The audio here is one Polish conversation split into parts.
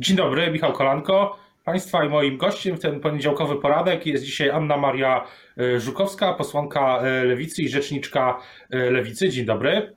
Dzień dobry, Michał Kolanko. Państwa i moim gościem w ten poniedziałkowy poradek jest dzisiaj Anna Maria e, Żukowska, posłanka e, Lewicy i rzeczniczka e, Lewicy. Dzień dobry.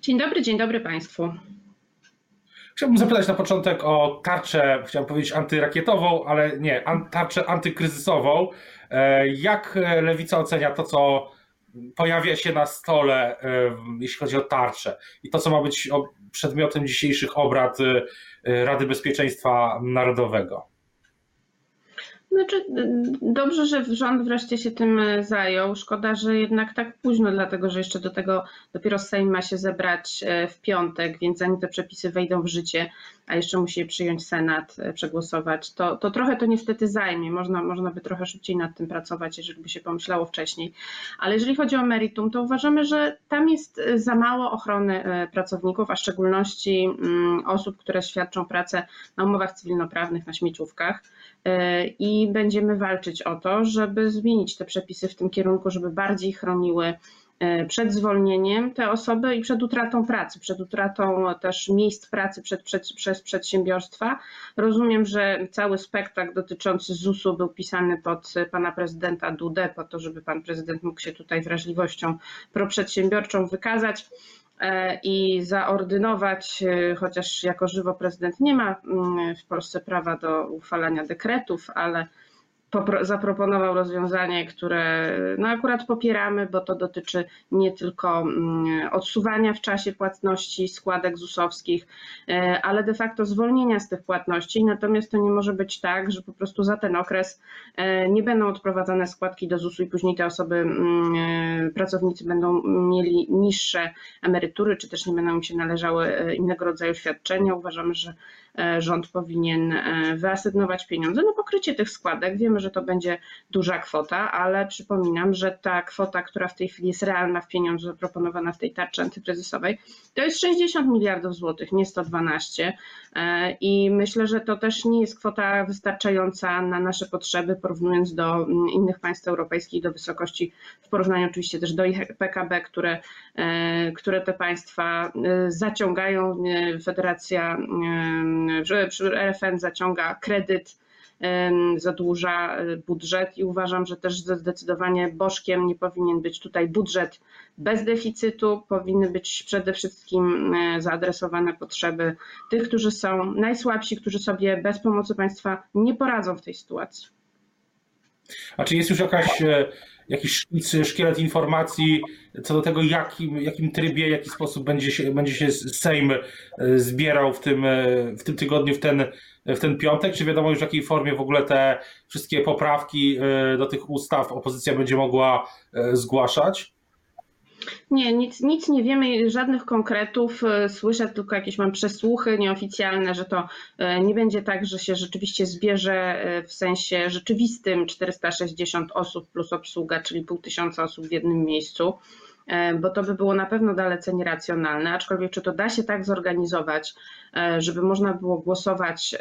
Dzień dobry, dzień dobry Państwu. Chciałbym zapytać na początek o tarczę, chciałem powiedzieć antyrakietową, ale nie, tarczę antykryzysową. Jak Lewica ocenia to, co pojawia się na stole, jeśli chodzi o tarczę i to, co ma być przedmiotem dzisiejszych obrad Rady Bezpieczeństwa Narodowego? Znaczy, dobrze, że rząd wreszcie się tym e, zajął. Szkoda, że jednak tak późno, dlatego że jeszcze do tego dopiero Sejm ma się zebrać e, w piątek, więc zanim te przepisy wejdą w życie, a jeszcze musi je przyjąć Senat, e, przegłosować, to, to trochę to niestety zajmie. Można, można by trochę szybciej nad tym pracować, jeżeli by się pomyślało wcześniej. Ale jeżeli chodzi o meritum, to uważamy, że tam jest za mało ochrony pracowników, a w szczególności mm, osób, które świadczą pracę na umowach cywilnoprawnych, na śmieciówkach i będziemy walczyć o to, żeby zmienić te przepisy w tym kierunku, żeby bardziej chroniły e, przed zwolnieniem te osoby i przed utratą pracy, przed utratą też miejsc pracy przed, przed, przez przedsiębiorstwa. Rozumiem, że cały spektakl dotyczący ZUS-u był pisany pod pana prezydenta Dudę, po to, żeby pan prezydent mógł się tutaj wrażliwością proprzedsiębiorczą wykazać. E, i zaordynować, e, chociaż jako żywo prezydent nie ma mm, w Polsce prawa do uchwalania dekretów, ale zaproponował rozwiązanie, które no akurat popieramy, bo to dotyczy nie tylko mm, odsuwania w czasie płatności składek ZUS-owskich, e, ale de facto zwolnienia z tych płatności. Natomiast to nie może być tak, że po prostu za ten okres e, nie będą odprowadzane składki do ZUS-u i później te osoby, mm, e, pracownicy będą mieli niższe emerytury, czy też nie będą im się należały innego rodzaju świadczenia. Uważamy, że rząd powinien e, wyasygnować pieniądze na pokrycie tych składek. Wiemy, że to będzie duża kwota, ale przypominam, że ta kwota, która w tej chwili jest realna w pieniądzu zaproponowana w tej tarczy antykryzysowej, to jest 60 miliardów złotych, nie 112. E, I myślę, że to też nie jest kwota wystarczająca na nasze potrzeby, porównując do mm, innych państw europejskich, do wysokości, w porównaniu oczywiście też do ich PKB, które, które te państwa zaciągają. Federacja RFN zaciąga kredyt, zadłuża e, budżet i uważam, że też zdecydowanie bożkiem nie powinien być tutaj budżet bez deficytu, powinny być przede wszystkim e, zaadresowane potrzeby tych, którzy są najsłabsi, którzy sobie bez pomocy państwa nie poradzą w tej sytuacji. A czy jest już jakaś, e, jakiś szkielet informacji co do tego, jakim, jakim trybie, jaki sposób będzie się, będzie się Sejm e, zbierał w tym, e, w tym tygodniu, w ten, w ten piątek? Czy wiadomo już w jakiej formie w ogóle te wszystkie poprawki do tych ustaw opozycja będzie mogła zgłaszać? Nie, nic, nic nie wiemy, żadnych konkretów. E, słyszę tylko jakieś mam przesłuchy nieoficjalne, że to e, nie będzie tak, że się rzeczywiście zbierze e, w sensie rzeczywistym 460 osób plus obsługa, czyli pół tysiąca osób w jednym miejscu bo to by było na pewno dalece nieracjonalne, aczkolwiek czy to da się tak zorganizować, żeby można było głosować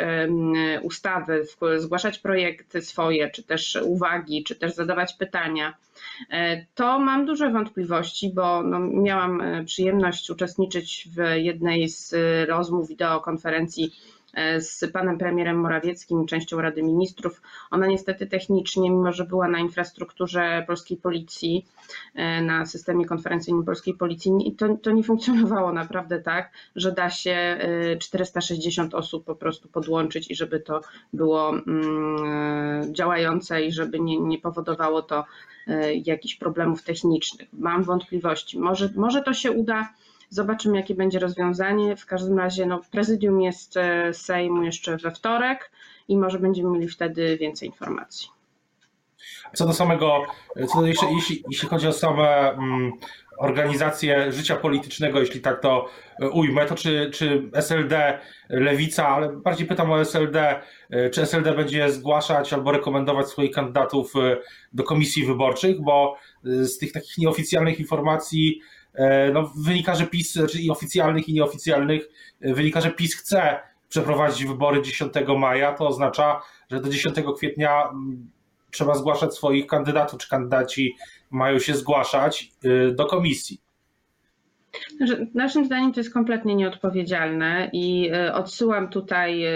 ustawy, zgłaszać projekty swoje, czy też uwagi, czy też zadawać pytania, E, to mam duże wątpliwości, bo no, miałam e, przyjemność uczestniczyć w jednej z e, rozmów wideokonferencji z panem premierem Morawieckim, częścią Rady Ministrów. Ona niestety technicznie, mimo że była na infrastrukturze polskiej policji, na systemie konferencyjnym polskiej policji, to, to nie funkcjonowało naprawdę tak, że da się 460 osób po prostu podłączyć i żeby to było mm, działające i żeby nie, nie powodowało to E, jakichś problemów technicznych. Mam wątpliwości. Może, może to się uda. Zobaczymy, jakie będzie rozwiązanie. W każdym razie no, prezydium jest e, Sejmu jeszcze we wtorek i może będziemy mieli wtedy więcej informacji. Co do samego, co do, jeśli, jeśli chodzi o same mm, organizację życia politycznego, jeśli tak to e, ujmę, to czy, czy SLD, Lewica, ale bardziej pytam o SLD, e, czy SLD będzie zgłaszać albo rekomendować swoich kandydatów e, do komisji wyborczych, bo z tych takich nieoficjalnych informacji no, wynika, że PiS, czy i oficjalnych i nieoficjalnych, wynika, że PiS chce przeprowadzić wybory 10 maja, to oznacza, że do 10 kwietnia trzeba zgłaszać swoich kandydatów, czy kandydaci mają się zgłaszać y, do komisji. że naszym zdaniem to jest kompletnie nieodpowiedzialne i e, odsyłam tutaj e,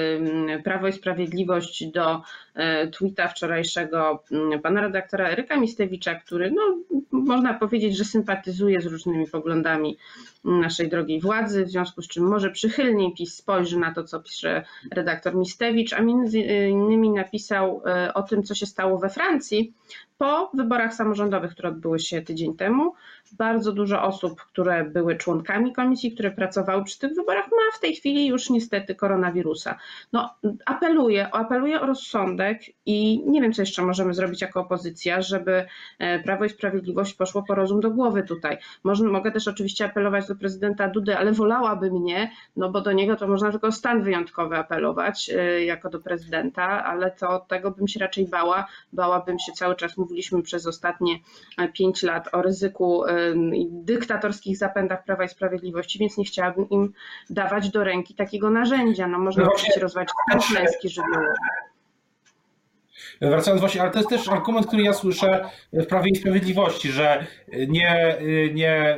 Prawo i Sprawiedliwość do e, tweeta wczorajszego pana redaktora Eryka Mistewicza, który no, można powiedzieć, że sympatyzuje z różnymi poglądami naszej drogiej władzy, w związku z czym może przychylniej PiS spojrzy na to, co pisze redaktor Mistewicz, a między innymi napisał o tym, co się stało we Francji po wyborach samorządowych, które odbyły się tydzień temu. Bardzo dużo osób, które były członkami komisji, które pracowały przy tych wyborach, ma w tej chwili już niestety koronawirusa. No, apeluję, apeluję o rozsądek i nie wiem, co jeszcze możemy zrobić jako opozycja, żeby e, Prawo i Sprawiedliwość poszło po rozum do głowy tutaj. Można, mogę też oczywiście apelować do prezydenta Dudy, ale wolałabym nie, no bo do niego to można tylko stan wyjątkowy apelować e, jako do prezydenta, ale to tego bym się raczej bała. Bałabym się cały czas, mówiliśmy przez ostatnie e, pięć lat o ryzyku i dyktatorskich zapędach Prawa i Sprawiedliwości, więc nie chciałabym im dawać do ręki takiego narzędzia. No można no oczywiście rozwać klęski żywiołowe. Wracając właśnie, ale to jest też argument, który ja słyszę w Prawie i Sprawiedliwości, że nie, nie,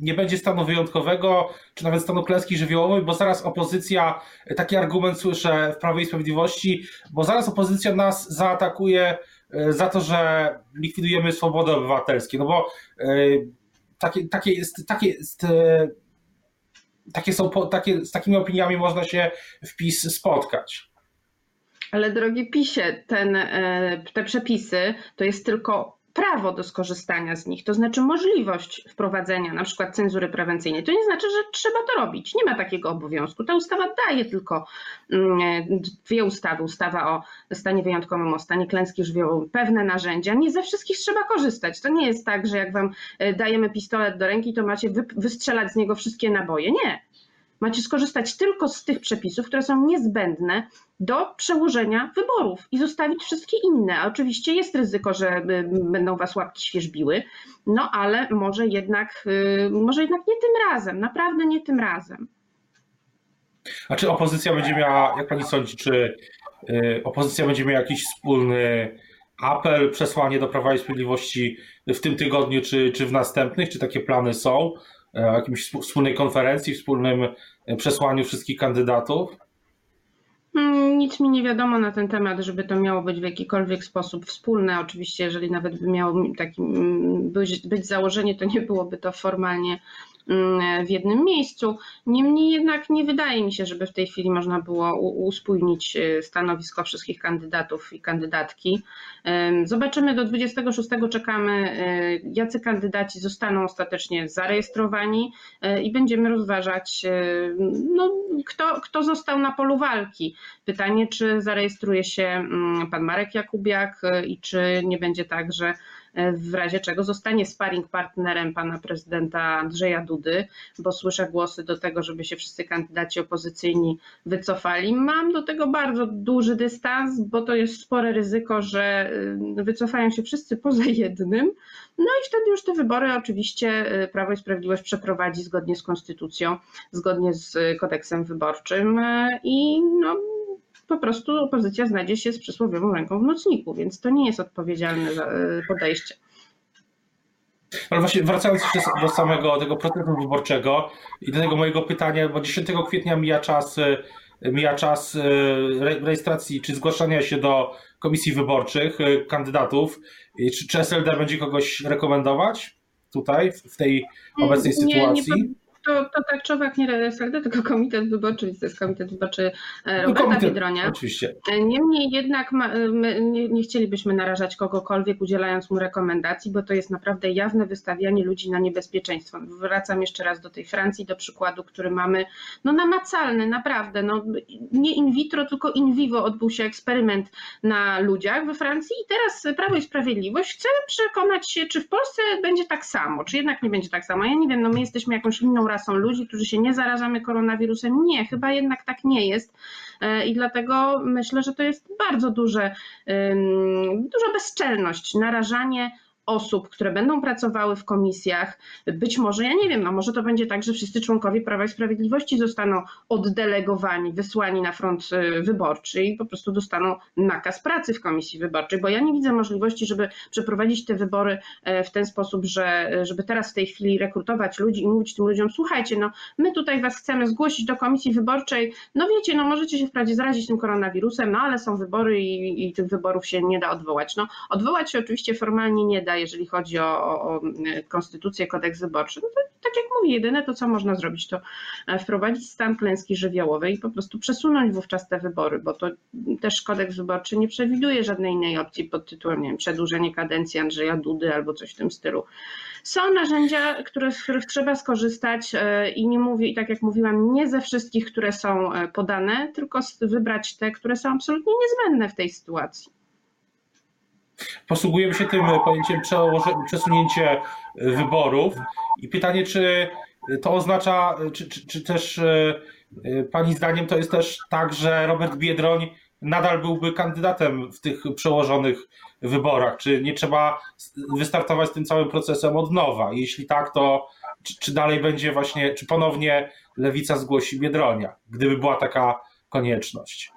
nie będzie stanu wyjątkowego, czy nawet stanu klęski żywiołowej, bo zaraz opozycja, taki argument słyszę w Prawie i Sprawiedliwości, bo zaraz opozycja nas zaatakuje za to, że likwidujemy swobody obywatelskie. No bo takie, takie, jest, takie, jest, e, takie są, takie, z takimi opiniami można się w PiS spotkać. Ale drogi PiSie, ten, e, te przepisy to jest tylko prawo do skorzystania z nich, to znaczy możliwość wprowadzenia na przykład cenzury prewencyjnej. To nie znaczy, że trzeba to robić. Nie ma takiego obowiązku. Ta ustawa daje tylko mm, dwie ustawy. Ustawa o stanie wyjątkowym, o stanie klęski żywiołowej, pewne narzędzia. Nie ze wszystkich trzeba korzystać. To nie jest tak, że jak wam e, dajemy pistolet do ręki, to macie wystrzelać z niego wszystkie naboje. Nie. Macie skorzystać tylko z tych przepisów, które są niezbędne do przełożenia wyborów i zostawić wszystkie inne. A oczywiście jest ryzyko, że y, będą was łapki świeżbiły, no ale może jednak, y, może jednak nie tym razem, naprawdę nie tym razem. A czy opozycja będzie miała, jak pani sądzi, czy y, opozycja będzie miała jakiś wspólny apel, przesłanie do Prawa i Sprawiedliwości w tym tygodniu, czy, czy w następnych? Czy takie plany są? O jakimś wspólnej konferencji, wspólnym przesłaniu wszystkich kandydatów? Hmm, nic mi nie wiadomo na ten temat, żeby to miało być w jakikolwiek sposób wspólne. Oczywiście, jeżeli nawet by miało taki, mm, być, być założenie, to nie byłoby to formalnie w jednym miejscu. Niemniej jednak nie wydaje mi się, żeby w tej chwili można było uspójnić e, stanowisko wszystkich kandydatów i kandydatki. Zobaczymy do 26 czekamy, e, jacy kandydaci zostaną ostatecznie zarejestrowani e, i będziemy rozważać, no, kto, kto został na polu walki. Pytanie, czy zarejestruje się mm, pan Marek Jakubiak i czy nie będzie tak, że w razie czego zostanie sparring partnerem pana prezydenta Andrzeja Dudy, bo słyszę głosy do tego, żeby się wszyscy kandydaci opozycyjni wycofali. Mam do tego bardzo duży dystans, bo to jest spore ryzyko, że y, wycofają się wszyscy poza jednym. No i wtedy już te wybory oczywiście y, Prawo i Sprawiedliwość przeprowadzi zgodnie z konstytucją, zgodnie z kodeksem wyborczym y, i no, po prostu opozycja znajdzie się z przysłowiową ręką w nocniku, więc to nie jest odpowiedzialne e, podejście. Ale właśnie wracając jeszcze do samego tego procesu wyborczego i do tego mojego pytania, bo 10 kwietnia mija czas, e, mija czas e, rejestracji czy zgłaszania się do komisji wyborczych kandydatów. Czy, czy SLD będzie kogoś rekomendować tutaj, w tej obecnej sytuacji? Nie, nie, to, to tak człowiek nie SLD, tylko Komitet Wyborczy, więc to jest Komitet Wyborczy e, Roberta komitet, Biedronia. Oczywiście. E, niemniej jednak ma, my nie, nie, chcielibyśmy narażać kogokolwiek, udzielając mu rekomendacji, bo to jest naprawdę jawne wystawianie ludzi na niebezpieczeństwo. Wracam jeszcze raz do tej Francji, do przykładu, który mamy no namacalny, naprawdę. No, nie in vitro, tylko in vivo odbył się eksperyment na ludziach we Francji i teraz Prawo i Sprawiedliwość chce przekonać się, czy w Polsce będzie tak samo, czy jednak nie będzie tak samo. Ja nie wiem, no my jesteśmy jakąś inną są ludzi, którzy się nie zarażamy koronawirusem. Nie, chyba jednak tak nie jest. E, I dlatego myślę, że to jest bardzo duże, duża bezczelność, narażanie osób, które będą pracowały w komisjach. Być może, ja nie wiem, no może to będzie tak, że wszyscy członkowie Prawa i Sprawiedliwości zostaną oddelegowani, wysłani na front y, wyborczy i po prostu dostaną nakaz pracy w komisji wyborczej, bo ja nie widzę możliwości, żeby przeprowadzić te wybory e, w ten sposób, że żeby teraz w tej chwili rekrutować ludzi i mówić tym ludziom, słuchajcie, no my tutaj was chcemy zgłosić do komisji wyborczej, no wiecie, no możecie się wprawdzie zarazić tym koronawirusem, no ale są wybory i, i tych wyborów się nie da odwołać. No odwołać się oczywiście formalnie nie da, jeżeli chodzi o, o, o konstytucję, kodeks wyborczy. No to, tak jak mówię, jedyne to, co można zrobić, to e, wprowadzić stan klęski żywiołowej i po prostu przesunąć wówczas te wybory, bo to też kodeks wyborczy nie przewiduje żadnej innej opcji pod tytułem, nie wiem, przedłużenie kadencji Andrzeja Dudy albo coś w tym stylu. Są narzędzia, które, z których trzeba skorzystać e, i nie mówię, i tak jak mówiłam, nie ze wszystkich, które są e, podane, tylko wybrać te, które są absolutnie niezbędne w tej sytuacji. Posługujemy się tym pojęciem przesunięcie wyborów i pytanie, czy to oznacza, czy, czy, czy też e, Pani zdaniem to jest też tak, że Robert Biedroń nadal byłby kandydatem w tych przełożonych wyborach? Czy nie trzeba wystartować z tym całym procesem od nowa? Jeśli tak, to czy, czy dalej będzie właśnie, czy ponownie lewica zgłosi Biedronia, gdyby była taka konieczność?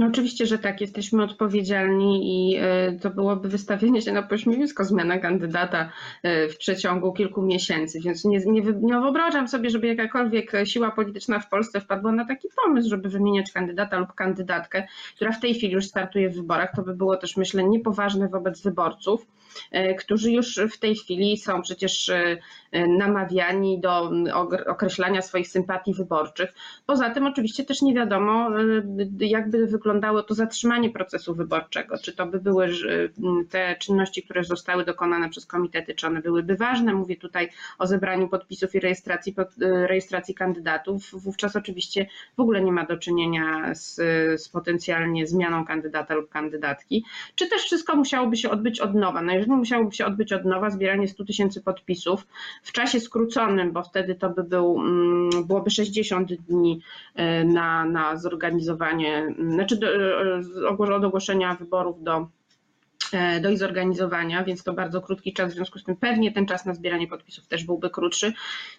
No oczywiście, że tak, jesteśmy odpowiedzialni i e, to byłoby wystawienie się na pośmiewisko zmiana kandydata e, w przeciągu kilku miesięcy, więc nie, nie, nie wyobrażam sobie, żeby jakakolwiek siła polityczna w Polsce wpadła na taki pomysł, żeby wymieniać kandydata lub kandydatkę, która w tej chwili już startuje w wyborach. To by było też, myślę, niepoważne wobec wyborców, e, którzy już w tej chwili są przecież namawiani do określania swoich sympatii wyborczych. Poza tym oczywiście też nie wiadomo, jakby wyglądało to zatrzymanie procesu wyborczego. Czy to by były te czynności, które zostały dokonane przez komitety, czy one byłyby ważne? Mówię tutaj o zebraniu podpisów i rejestracji, rejestracji kandydatów. Wówczas oczywiście w ogóle nie ma do czynienia z, z potencjalnie zmianą kandydata lub kandydatki. Czy też wszystko musiałoby się odbyć od nowa? No jeżeli musiałoby się odbyć od nowa, zbieranie 100 tysięcy podpisów w czasie skróconym, bo wtedy to by był, byłoby 60 dni e, na, na zorganizowanie, znaczy znaczy od ogłoszenia wyborów do do ich zorganizowania, więc to bardzo krótki czas, w związku z tym pewnie ten czas na zbieranie podpisów też byłby krótszy.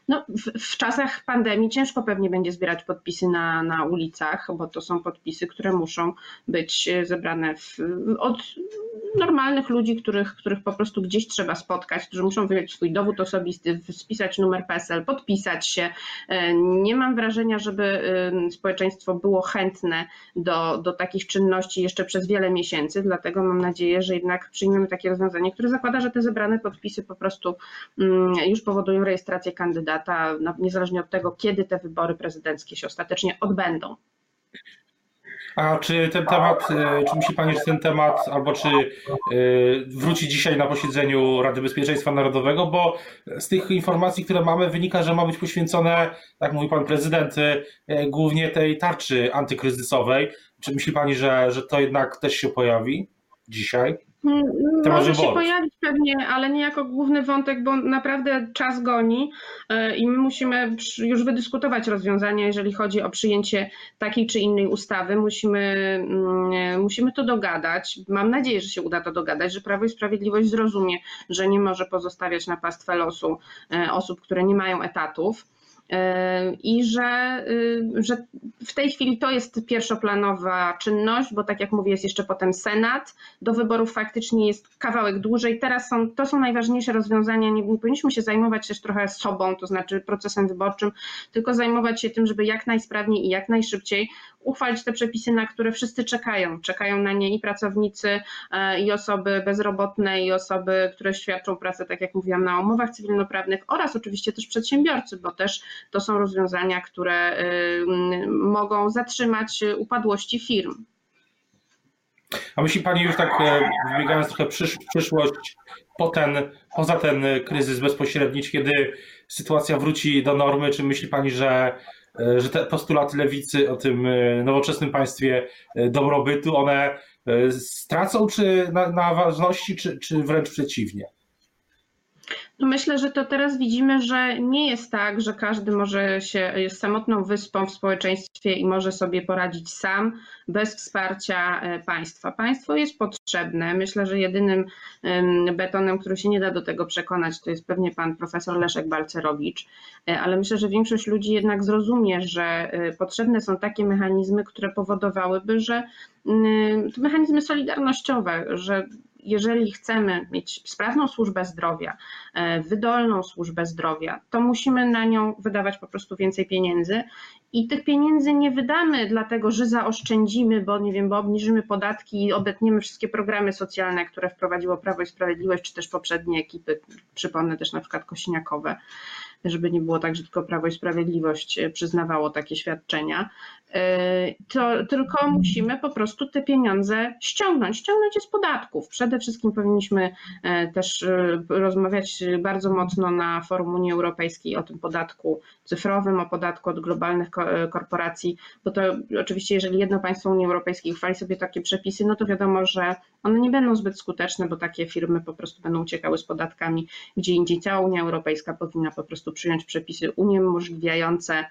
No, w, w czasach pandemii ciężko pewnie będzie zbierać podpisy na, na ulicach, bo to są podpisy, które muszą być zebrane w, od normalnych ludzi, których, których po prostu gdzieś trzeba spotkać, którzy muszą wyjąć swój dowód osobisty, spisać numer PESEL, podpisać się. E, nie mam wrażenia, żeby społeczeństwo było chętne do, do takich czynności jeszcze przez wiele miesięcy, dlatego mam nadzieję, że jednak przyjmiemy takie rozwiązanie, które zakłada, że te zebrane podpisy po prostu mm, już powodują rejestrację kandydata, niezależnie od tego, kiedy te wybory prezydenckie się ostatecznie odbędą. A czy ten temat, e, czy myśli Pani, że ten temat, albo czy e, wróci dzisiaj na posiedzeniu Rady Bezpieczeństwa Narodowego, bo z tych informacji, które mamy, wynika, że ma być poświęcone, tak mówi Pan Prezydent, e, głównie tej tarczy antykryzysowej. Czy myśli Pani, że, że to jednak też się pojawi dzisiaj? Hmm, może się pojawić pewnie, ale nie jako główny wątek, bo naprawdę czas goni e, i my musimy już wydyskutować rozwiązania, jeżeli chodzi o przyjęcie takiej czy innej ustawy. Musimy, mm, musimy to dogadać. Mam nadzieję, że się uda to dogadać, że Prawo i Sprawiedliwość zrozumie, że nie może pozostawiać na pastwę losu e, osób, które nie mają etatów i że, y, że w tej chwili to jest pierwszoplanowa czynność, bo tak jak mówię, jest jeszcze potem Senat. Do wyborów faktycznie jest kawałek dłużej. Teraz są, to są najważniejsze rozwiązania. Nie, nie powinniśmy się zajmować też trochę sobą, to znaczy procesem wyborczym, tylko zajmować się tym, żeby jak najsprawniej i jak najszybciej uchwalić te przepisy, na które wszyscy czekają. Czekają na nie i pracownicy, e, i osoby bezrobotne, i osoby, które świadczą pracę, tak jak mówiłam, na umowach cywilnoprawnych oraz oczywiście też przedsiębiorcy, bo też to są rozwiązania, które y, mogą zatrzymać upadłości firm. A myśli Pani już tak, e, wybiegając trochę przysz, przyszłość, po ten, poza ten kryzys bezpośredni, kiedy sytuacja wróci do normy, czy myśli Pani, że E, że te postulaty lewicy o tym e, nowoczesnym państwie dobrobytu, one stracą czy na, na ważności, czy, czy wręcz przeciwnie? No myślę, że to teraz widzimy, że nie jest tak, że każdy może się, jest samotną wyspą w społeczeństwie i może sobie poradzić sam bez wsparcia e, państwa. Państwo jest potrzebne. Myślę, że jedynym betonem, który się nie da do tego przekonać, to jest pewnie pan profesor Leszek Balcerowicz, e, ale myślę, że większość ludzi jednak zrozumie, że e, potrzebne są takie mechanizmy, które powodowałyby, że mm, mechanizmy solidarnościowe, że jeżeli chcemy mieć sprawną służbę zdrowia, e, wydolną służbę zdrowia, to musimy na nią wydawać po prostu więcej pieniędzy. I tych pieniędzy nie wydamy dlatego, że zaoszczędzimy, bo nie wiem, bo obniżymy podatki i obetniemy wszystkie programy socjalne, które wprowadziło Prawo i Sprawiedliwość, czy też poprzednie ekipy, przypomnę też na przykład kosiniakowe żeby nie było tak, że tylko Prawo i Sprawiedliwość e, przyznawało takie świadczenia, to tylko musimy po prostu te pieniądze ściągnąć, ściągnąć je z podatków. Przede wszystkim powinniśmy e, też rozmawiać bardzo mocno na forum Unii Europejskiej o tym podatku cyfrowym, o podatku od globalnych korporacji, bo to oczywiście jeżeli jedno państwo Unii Europejskiej uchwali sobie takie przepisy, no to wiadomo, że one nie będą zbyt skuteczne, bo takie firmy po prostu będą uciekały z podatkami gdzie indziej. Cała Unia Europejska powinna po prostu przyjąć przepisy uniemożliwiające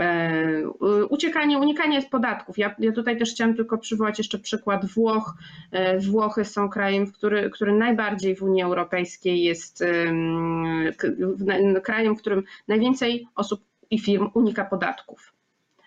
e, uciekanie, unikanie z podatków. Ja, ja, tutaj też chciałam tylko przywołać jeszcze przykład Włoch. E, Włochy są krajem, który, który najbardziej w Unii Europejskiej jest krajem, w którym najwięcej osób i firm unika podatków.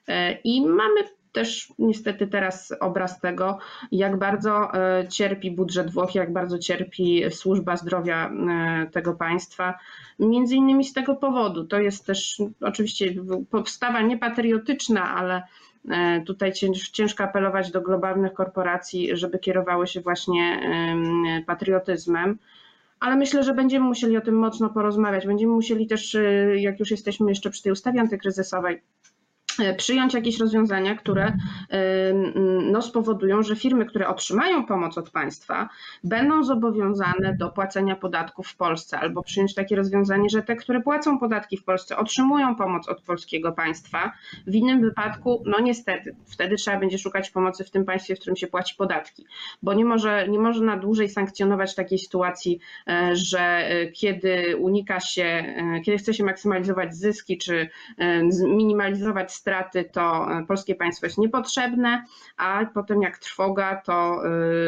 E, I mamy też niestety teraz obraz tego, jak bardzo e, cierpi budżet Włoch, jak bardzo cierpi służba zdrowia e, tego państwa. Między innymi z tego powodu. To jest też oczywiście postawa niepatriotyczna, ale e, tutaj ciężko apelować do globalnych korporacji, żeby kierowały się właśnie patriotyzmem ale myślę, że będziemy musieli o tym mocno porozmawiać. Będziemy musieli też, jak już jesteśmy jeszcze przy tej ustawie antykryzysowej, przyjąć jakieś rozwiązania, które e, no, spowodują, że firmy, które otrzymają pomoc od państwa, będą zobowiązane do płacenia podatków w Polsce, albo przyjąć takie rozwiązanie, że te, które płacą podatki w Polsce, otrzymują pomoc od polskiego państwa. W innym wypadku, no niestety, wtedy trzeba będzie szukać pomocy w tym państwie, w którym się płaci podatki, bo nie może, nie można dłużej sankcjonować takiej sytuacji, e, że kiedy unika się, kiedy chce się maksymalizować zyski, czy minimalizować straty, to e, polskie państwo jest niepotrzebne, a potem jak trwoga, to,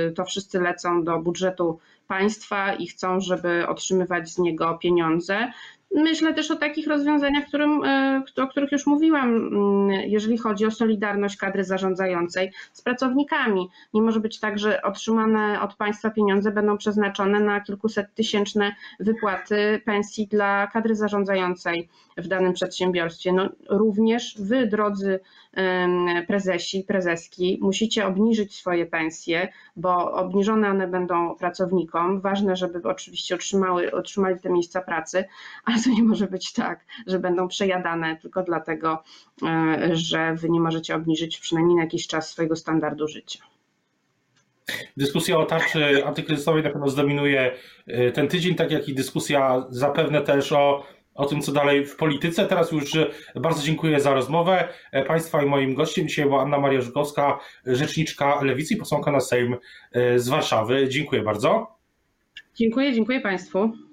e, to wszyscy lecą do budżetu państwa i chcą, żeby otrzymywać z niego pieniądze. Myślę też o takich rozwiązaniach, którym, e, o których już mówiłam, mm, jeżeli chodzi o solidarność kadry zarządzającej z pracownikami. Nie może być tak, że otrzymane od państwa pieniądze będą przeznaczone na kilkuset tysięczne wypłaty pensji dla kadry zarządzającej w danym przedsiębiorstwie. No, również wy, drodzy prezesi, prezeski, musicie obniżyć swoje pensje, bo obniżone one będą pracownikom. Ważne, żeby oczywiście otrzymały, otrzymali te miejsca pracy, ale to nie może być tak, że będą przejadane tylko dlatego, e, że wy nie możecie obniżyć przynajmniej na jakiś czas swojego standardu życia. Dyskusja o tarczy antykryzysowej na pewno zdominuje e, ten tydzień, tak jak i dyskusja zapewne też o o tym, co dalej w polityce. Teraz już e, bardzo dziękuję za rozmowę e, Państwa i moim gościem dzisiaj była Anna Maria Żukowska, rzeczniczka Lewicy i posłanka na Sejm e, z Warszawy. Dziękuję bardzo. Dziękuję, dziękuję Państwu.